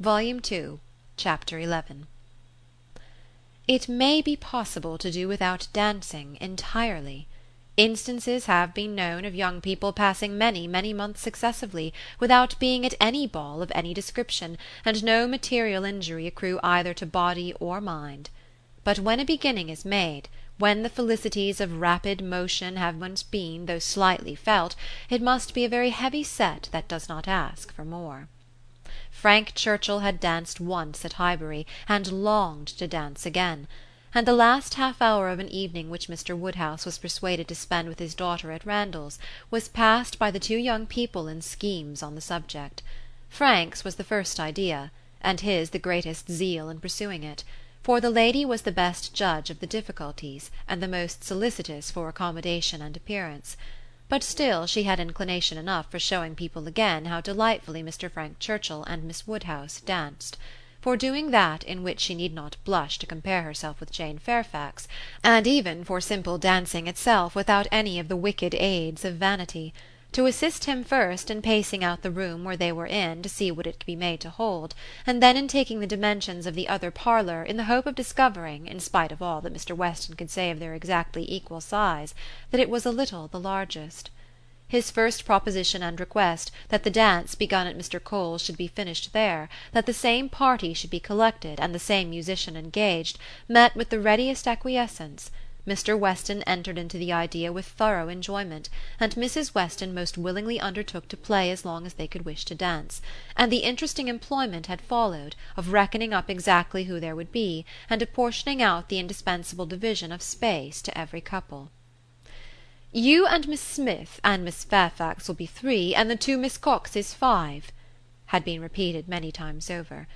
Volume Two, Chapter XI It may be possible to do without dancing entirely. Instances have been known of young people passing many, many months successively, without being at any ball of any description, and no material injury accrue either to body or mind. But when a beginning is made, when the felicities of rapid motion have once been, though slightly, felt, it must be a very heavy set that does not ask for more. Frank Churchill had danced once at Highbury, and longed to dance again; and the last half hour of an evening which Mr. Woodhouse was persuaded to spend with his daughter at Randalls was passed by the two young people in schemes on the subject. Frank's was the first idea, and his the greatest zeal in pursuing it; for the lady was the best judge of the difficulties, and the most solicitous for accommodation and appearance. But still she had inclination enough for showing people again how delightfully Mr. Frank Churchill and Miss Woodhouse danced; for doing that in which she need not blush to compare herself with Jane Fairfax, and even for simple dancing itself without any of the wicked aids of vanity to assist him first in pacing out the room where they were in to see what it could be made to hold, and then in taking the dimensions of the other parlour in the hope of discovering, in spite of all that Mr. Weston could say of their exactly equal size, that it was a little the largest. His first proposition and request, that the dance begun at Mr. Cole's should be finished there, that the same party should be collected and the same musician engaged, met with the readiest acquiescence. Mr. Weston entered into the idea with thorough enjoyment, and Mrs. Weston most willingly undertook to play as long as they could wish to dance; and the interesting employment had followed, of reckoning up exactly who there would be, and apportioning out the indispensable division of space to every couple. "You and Miss Smith and Miss Fairfax will be three, and the two Miss Coxes five," had been repeated many times over.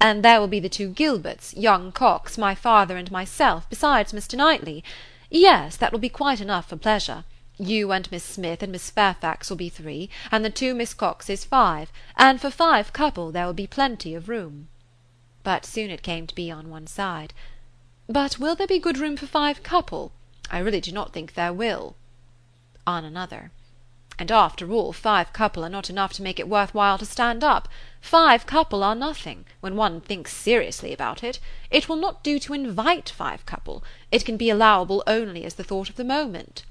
And there will be the two Gilberts, young Cox, my father and myself, besides Mr. Knightley. Yes, that will be quite enough for pleasure. You and Miss Smith and Miss Fairfax will be three, and the two Miss Coxes five, and for five couple there will be plenty of room." But soon it came to be on one side. "But will there be good room for five couple? I really do not think there will." On another. And after all, five couple are not enough to make it worth while to stand up. Five couple are nothing, when one thinks seriously about it. It will not do to invite five couple; it can be allowable only as the thought of the moment."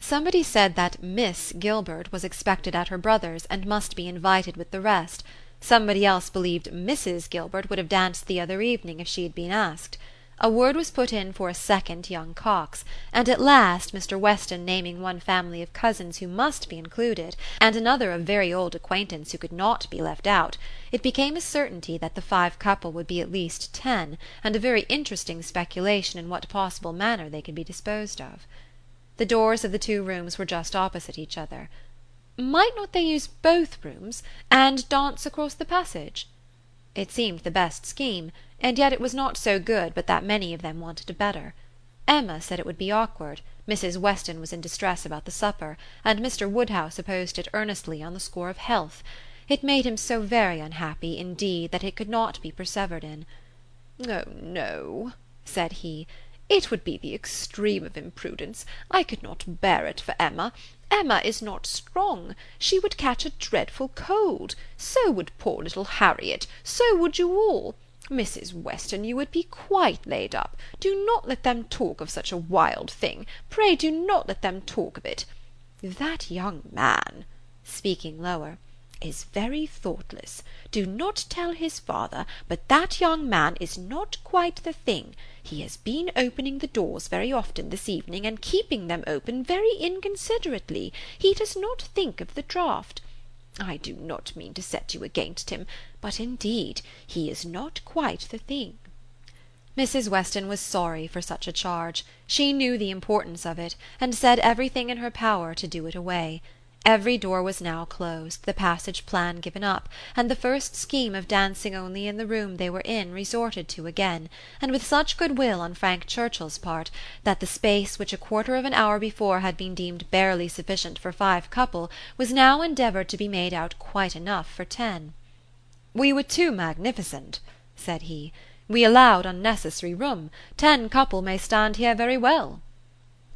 Somebody said that Miss Gilbert was expected at her brother's and must be invited with the rest; somebody else believed Mrs. Gilbert would have danced the other evening if she had been asked. A word was put in for a second young Cox, and at last Mr. Weston naming one family of cousins who must be included, and another of very old acquaintance who could not be left out, it became a certainty that the five couple would be at least ten, and a very interesting speculation in what possible manner they could be disposed of. The doors of the two rooms were just opposite each other. Might not they use both rooms, and dance across the passage? It seemed the best scheme and yet it was not so good but that many of them wanted a better. Emma said it would be awkward, Mrs. Weston was in distress about the supper, and Mr. Woodhouse opposed it earnestly on the score of health. It made him so very unhappy, indeed, that it could not be persevered in. "Oh no," said he, "it would be the extreme of imprudence. I could not bear it for Emma. Emma is not strong. She would catch a dreadful cold. So would poor little Harriet. So would you all. Mrs. Weston, you would be quite laid up. Do not let them talk of such a wild thing. Pray do not let them talk of it. That young man," speaking lower, "is very thoughtless. Do not tell his father, but that young man is not quite the thing. He has been opening the doors very often this evening, and keeping them open very inconsiderately. He does not think of the draught. I do not mean to set you against him, but indeed he is not quite the thing." Mrs. Weston was sorry for such a charge; she knew the importance of it, and said everything in her power to do it away. Every door was now closed, the passage plan given up, and the first scheme of dancing only in the room they were in resorted to again, and with such good will on Frank Churchill's part, that the space which a quarter of an hour before had been deemed barely sufficient for five couple was now endeavoured to be made out quite enough for ten. "We were too magnificent," said he. "We allowed unnecessary room. Ten couple may stand here very well."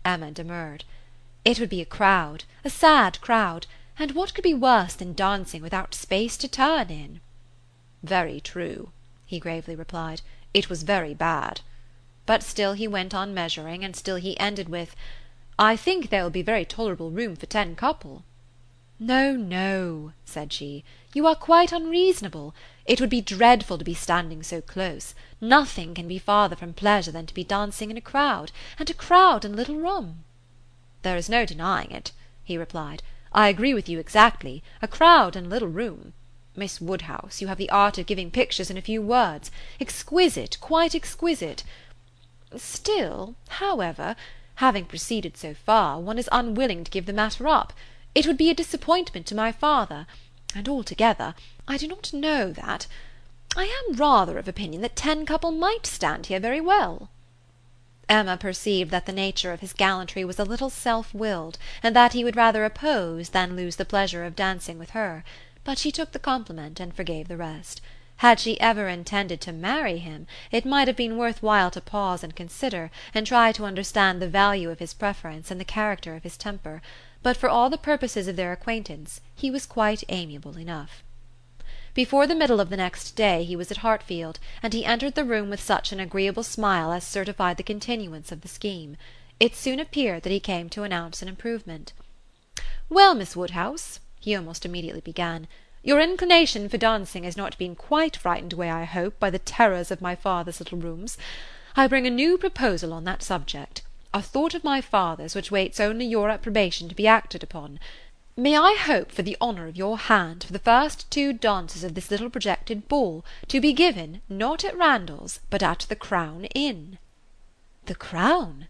Emma demurred. It would be a crowd, a sad crowd, and what could be worse than dancing without space to turn in?" "Very true," he gravely replied. "It was very bad." But still he went on measuring, and still he ended with, "I think there will be very tolerable room for ten couple." "No, no," said she, "you are quite unreasonable. It would be dreadful to be standing so close. Nothing can be farther from pleasure than to be dancing in a crowd, and a crowd in a little room." "There is no denying it," he replied. "I agree with you exactly. A crowd in a little room. Miss Woodhouse, you have the art of giving pictures in a few words. Exquisite, quite exquisite. Still, however, having proceeded so far, one is unwilling to give the matter up. It would be a disappointment to my father, and altogether, I do not know that I am rather of opinion that ten couple might stand here very well." Emma perceived that the nature of his gallantry was a little self willed, and that he would rather oppose than lose the pleasure of dancing with her but she took the compliment and forgave the rest. Had she ever intended to marry him it might have been worth while to pause and consider, and try to understand the value of his preference and the character of his temper; but for all the purposes of their acquaintance he was quite amiable enough. Before the middle of the next day he was at Hartfield, and he entered the room with such an agreeable smile as certified the continuance of the scheme. It soon appeared that he came to announce an improvement. "Well, Miss Woodhouse," he almost immediately began, "your inclination for dancing has not been quite frightened away, I hope, by the terrors of my father's little rooms. I bring a new proposal on that subject, a thought of my father's which waits only your approbation to be acted upon. May I hope for the honour of your hand for the first two dances of this little projected ball, to be given, not at Randalls, but at the Crown Inn?" "The Crown?"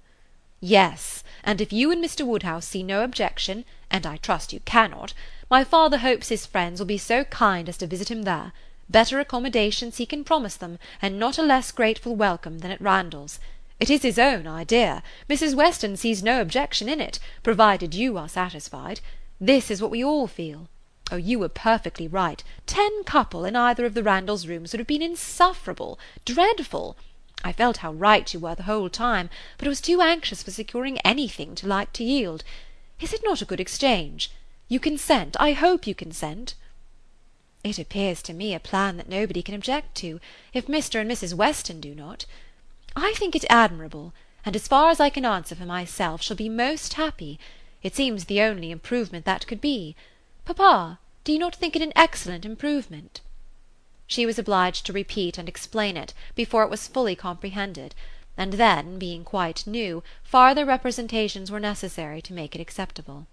"Yes, and if you and Mr. Woodhouse see no objection, and I trust you cannot, my father hopes his friends will be so kind as to visit him there. Better accommodations he can promise them, and not a less grateful welcome than at Randalls. It is his own idea. Mrs. Weston sees no objection in it, provided you are satisfied. This is what we all feel. Oh, you were perfectly right. Ten couple in either of the Randalls' rooms would have been insufferable, dreadful. I felt how right you were the whole time, but I was too anxious for securing anything to like to yield. Is it not a good exchange? You consent? I hope you consent." "It appears to me a plan that nobody can object to, if Mr. and Mrs. Weston do not. I think it admirable, and as far as I can answer for myself, shall be most happy. It seems the only improvement that could be. Papa, do you not think it an excellent improvement?" She was obliged to repeat and explain it, before it was fully comprehended, and then, being quite new, farther representations were necessary to make it acceptable.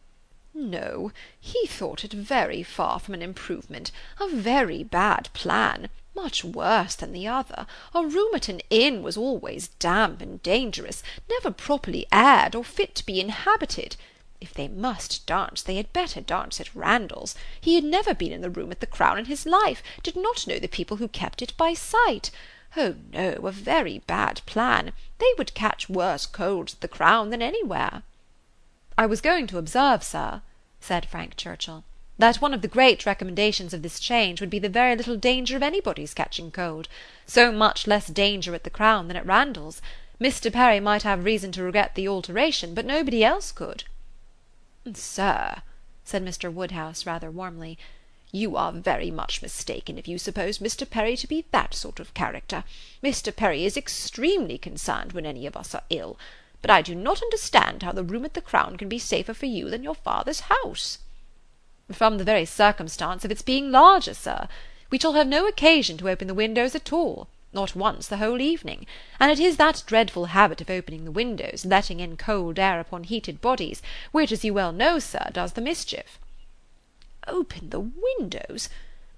No, he thought it very far from an improvement, a very bad plan, much worse than the other. A room at an inn was always damp and dangerous, never properly aired or fit to be inhabited. If they must dance, they had better dance at Randalls. He had never been in the room at the Crown in his life, did not know the people who kept it by sight. Oh no, a very bad plan. They would catch worse colds at the Crown than anywhere. "I was going to observe, sir," said Frank Churchill, "that one of the great recommendations of this change would be the very little danger of anybody's catching cold. So much less danger at the Crown than at Randalls. Mr. Perry might have reason to regret the alteration, but nobody else could." "Sir," said Mr. Woodhouse rather warmly, "you are very much mistaken if you suppose Mr. Perry to be that sort of character. Mr. Perry is extremely concerned when any of us are ill but I do not understand how the room at the Crown can be safer for you than your father's house." "From the very circumstance of its being larger, sir. We shall have no occasion to open the windows at all, not once the whole evening; and it is that dreadful habit of opening the windows, letting in cold air upon heated bodies, which, as you well know, sir, does the mischief." "Open the windows!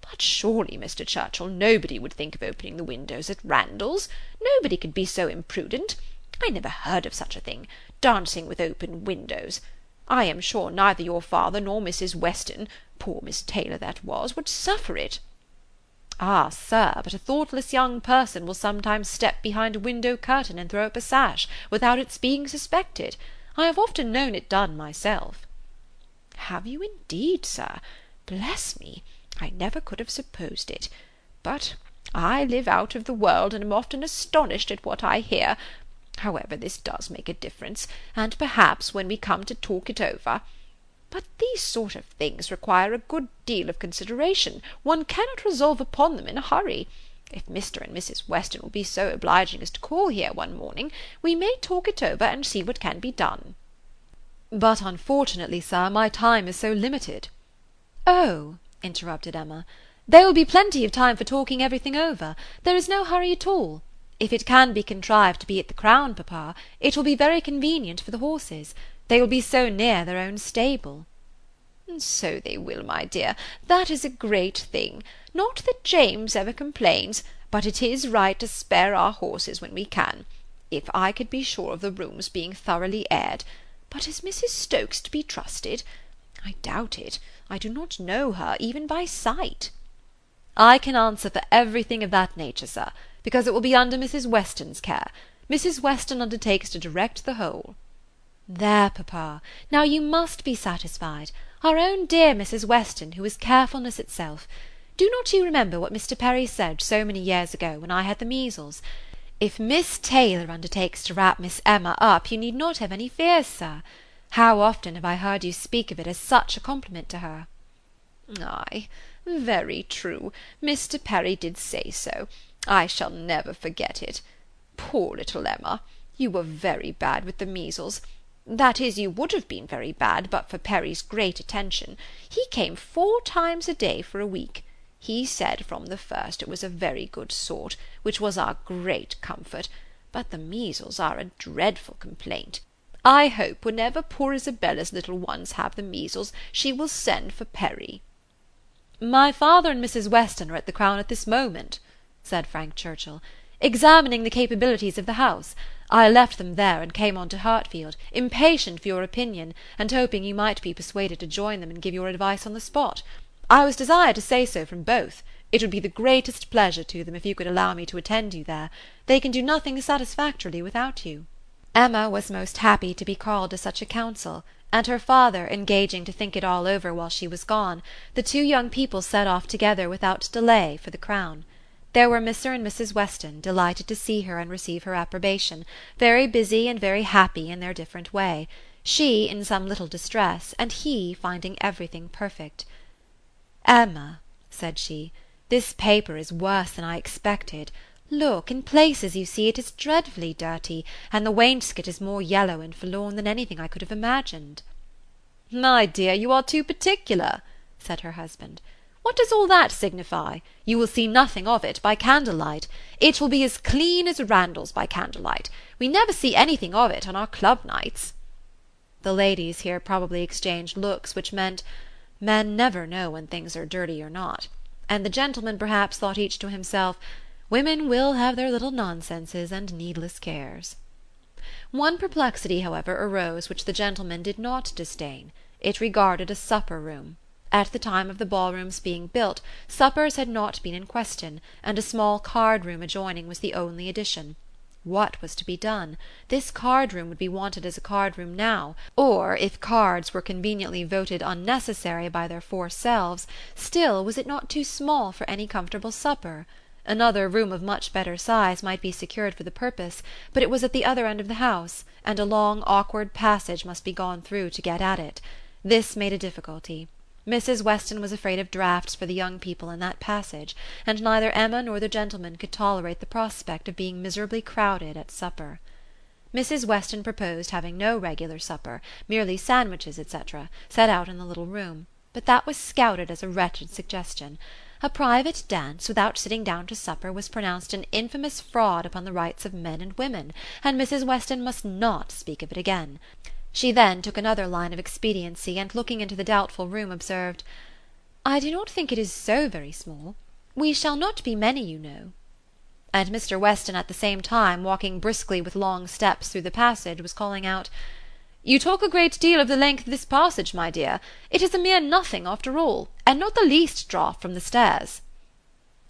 But surely, Mr. Churchill, nobody would think of opening the windows at Randalls. Nobody could be so imprudent. I never heard of such a thing, dancing with open windows. I am sure neither your father nor Mrs. Weston, poor Miss Taylor that was, would suffer it." "Ah, sir, but a thoughtless young person will sometimes step behind a window curtain and throw up a sash, without its being suspected. I have often known it done myself." "Have you indeed, sir? Bless me, I never could have supposed it. But I live out of the world, and am often astonished at what I hear. However, this does make a difference, and perhaps when we come to talk it over But these sort of things require a good deal of consideration; one cannot resolve upon them in a hurry. If Mr. and Mrs. Weston will be so obliging as to call here one morning, we may talk it over and see what can be done." "But unfortunately, sir, my time is so limited." "Oh," interrupted Emma, "there will be plenty of time for talking everything over. There is no hurry at all. If it can be contrived to be at the Crown, papa, it will be very convenient for the horses. They will be so near their own stable." "So they will, my dear; that is a great thing. Not that James ever complains, but it is right to spare our horses when we can. If I could be sure of the rooms being thoroughly aired! But is Mrs. Stokes to be trusted? I doubt it. I do not know her, even by sight." "I can answer for everything of that nature, sir, because it will be under Mrs. Weston's care. Mrs. Weston undertakes to direct the whole." "There, papa! Now you must be satisfied. Our own dear Mrs. Weston, who is carefulness itself. Do not you remember what Mr. Perry said so many years ago, when I had the measles? If Miss Taylor undertakes to wrap Miss Emma up, you need not have any fears, sir. How often have I heard you speak of it as such a compliment to her?" "Ay, very true. Mr. Perry did say so. I shall never forget it. Poor little Emma! You were very bad with the measles. That is, you would have been very bad but for Perry's great attention. He came four times a day for a week. He said from the first it was a very good sort, which was our great comfort, but the measles are a dreadful complaint. I hope whenever poor Isabella's little ones have the measles, she will send for Perry." "My father and Mrs. Weston are at the Crown at this moment," said Frank Churchill, "examining the capabilities of the house. I left them there and came on to Hartfield, impatient for your opinion, and hoping you might be persuaded to join them and give your advice on the spot. I was desired to say so from both. It would be the greatest pleasure to them if you could allow me to attend you there. They can do nothing satisfactorily without you." Emma was most happy to be called to such a council, and her father engaging to think it all over while she was gone, the two young people set off together without delay for the Crown. There were Mr. and Mrs. Weston, delighted to see her and receive her approbation, very busy and very happy in their different way; she in some little distress, and he finding everything perfect. "Emma," said she, "this paper is worse than I expected. Look, in places, you see, it is dreadfully dirty, and the wainscot is more yellow and forlorn than anything I could have imagined." "My dear, you are too particular," said her husband. What does all that signify? You will see nothing of it by candlelight. It will be as clean as Randalls by candlelight. We never see anything of it on our club nights." The ladies here probably exchanged looks which meant, "Men never know when things are dirty or not," and the gentlemen perhaps thought each to himself, "Women will have their little nonsenses and needless cares." One perplexity, however, arose which the gentlemen did not disdain. It regarded a supper room. At the time of the ballroom's being built, suppers had not been in question, and a small card room adjoining was the only addition. What was to be done? This card room would be wanted as a card room now, or, if cards were conveniently voted unnecessary by their four selves, still was it not too small for any comfortable supper? Another room of much better size might be secured for the purpose, but it was at the other end of the house, and a long awkward passage must be gone through to get at it. This made a difficulty. Mrs. Weston was afraid of draughts for the young people in that passage, and neither Emma nor the gentlemen could tolerate the prospect of being miserably crowded at supper. Mrs. Weston proposed having no regular supper, merely sandwiches, etc., set out in the little room, but that was scouted as a wretched suggestion. A private dance, without sitting down to supper, was pronounced an infamous fraud upon the rights of men and women, and Mrs. Weston must not speak of it again. She then took another line of expediency, and looking into the doubtful room, observed, "I do not think it is so very small. We shall not be many, you know." And Mr. Weston at the same time, walking briskly with long steps through the passage, was calling out, "You talk a great deal of the length of this passage, my dear. It is a mere nothing after all, and not the least draught from the stairs."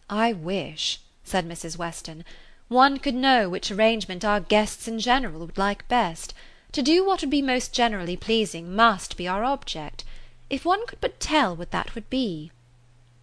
"I wish," said Mrs. Weston, "one could know which arrangement our guests in general would like best. To do what would be most generally pleasing must be our object. If one could but tell what that would be!"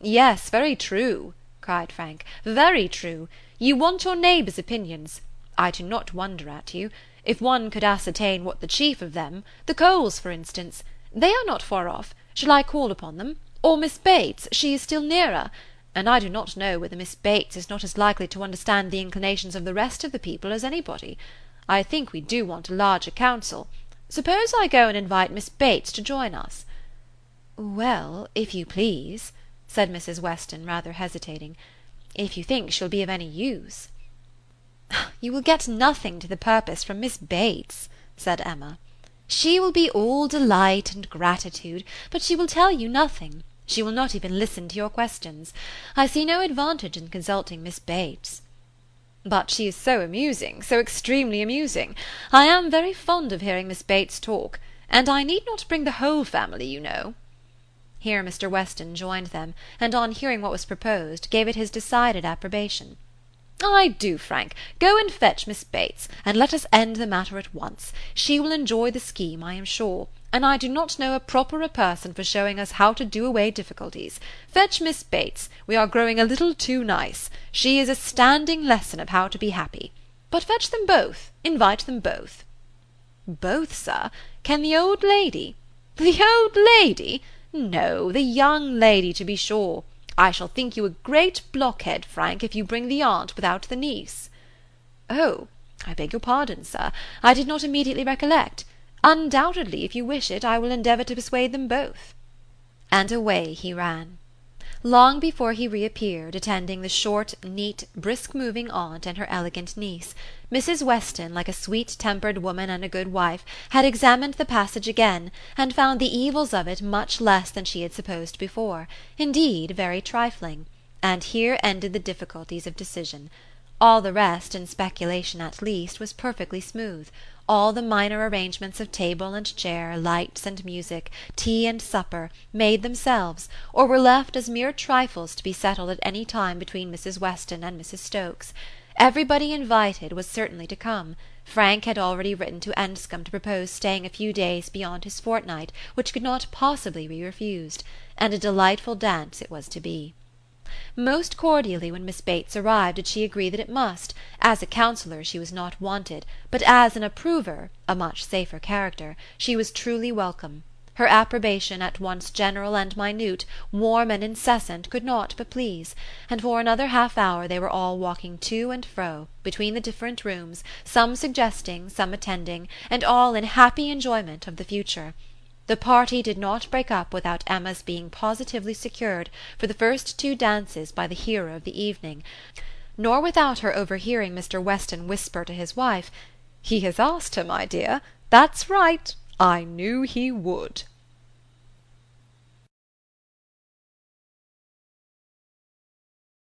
"Yes, very true," cried Frank, "very true. You want your neighbours' opinions. I do not wonder at you. If one could ascertain what the chief of them, the Coles for instance, They are not far off. Shall I call upon them? Or Miss Bates, she is still nearer. And I do not know whether Miss Bates is not as likely to understand the inclinations of the rest of the people as anybody. I think we do want a larger council. Suppose I go and invite Miss Bates to join us?" "Well, if you please," said Mrs. Weston, rather hesitating, "if you think she'll be of any use." Ah, "You will get nothing to the purpose from Miss Bates," said Emma. "She will be all delight and gratitude, but she will tell you nothing. She will not even listen to your questions. I see no advantage in consulting Miss Bates." But she is so amusing, so extremely amusing. I am very fond of hearing Miss Bates talk, and I need not bring the whole family, you know." Here Mr. Weston joined them, and on hearing what was proposed, gave it his decided approbation. "I do, Frank. Go and fetch Miss Bates, and let us end the matter at once. She will enjoy the scheme, I am sure and I do not know a properer person for showing us how to do away difficulties. Fetch Miss Bates. We are growing a little too nice. She is a standing lesson of how to be happy. But fetch them both. Invite them both." "Both, sir? Can the old lady?" "The old lady? No, the young lady, to be sure. I shall think you a great blockhead, Frank, if you bring the aunt without the niece." "Oh, I beg your pardon, sir. I did not immediately recollect. Undoubtedly, if you wish it, I will endeavour to persuade them both." And away he ran. Long before he reappeared, attending the short, neat, brisk moving aunt and her elegant niece, Mrs. Weston, like a sweet tempered woman and a good wife, had examined the passage again, and found the evils of it much less than she had supposed before, indeed very trifling; and here ended the difficulties of decision. All the rest, in speculation at least, was perfectly smooth all the minor arrangements of table and chair, lights and music, tea and supper, made themselves, or were left as mere trifles to be settled at any time between Mrs. Weston and Mrs. Stokes. Everybody invited was certainly to come. Frank had already written to Enscombe to propose staying a few days beyond his fortnight, which could not possibly be refused; and a delightful dance it was to be. Most cordially when Miss Bates arrived did she agree that it must; as a counsellor she was not wanted, but as an approver a much safer character she was truly welcome. Her approbation, at once general and minute, warm and incessant, could not but please; and for another half hour they were all walking to and fro, between the different rooms, some suggesting, some attending, and all in happy enjoyment of the future. The party did not break up without Emma's being positively secured for the first two dances by the hero of the evening, nor without her overhearing Mr. Weston whisper to his wife: "He has asked her, my dear. That's right. I knew he would."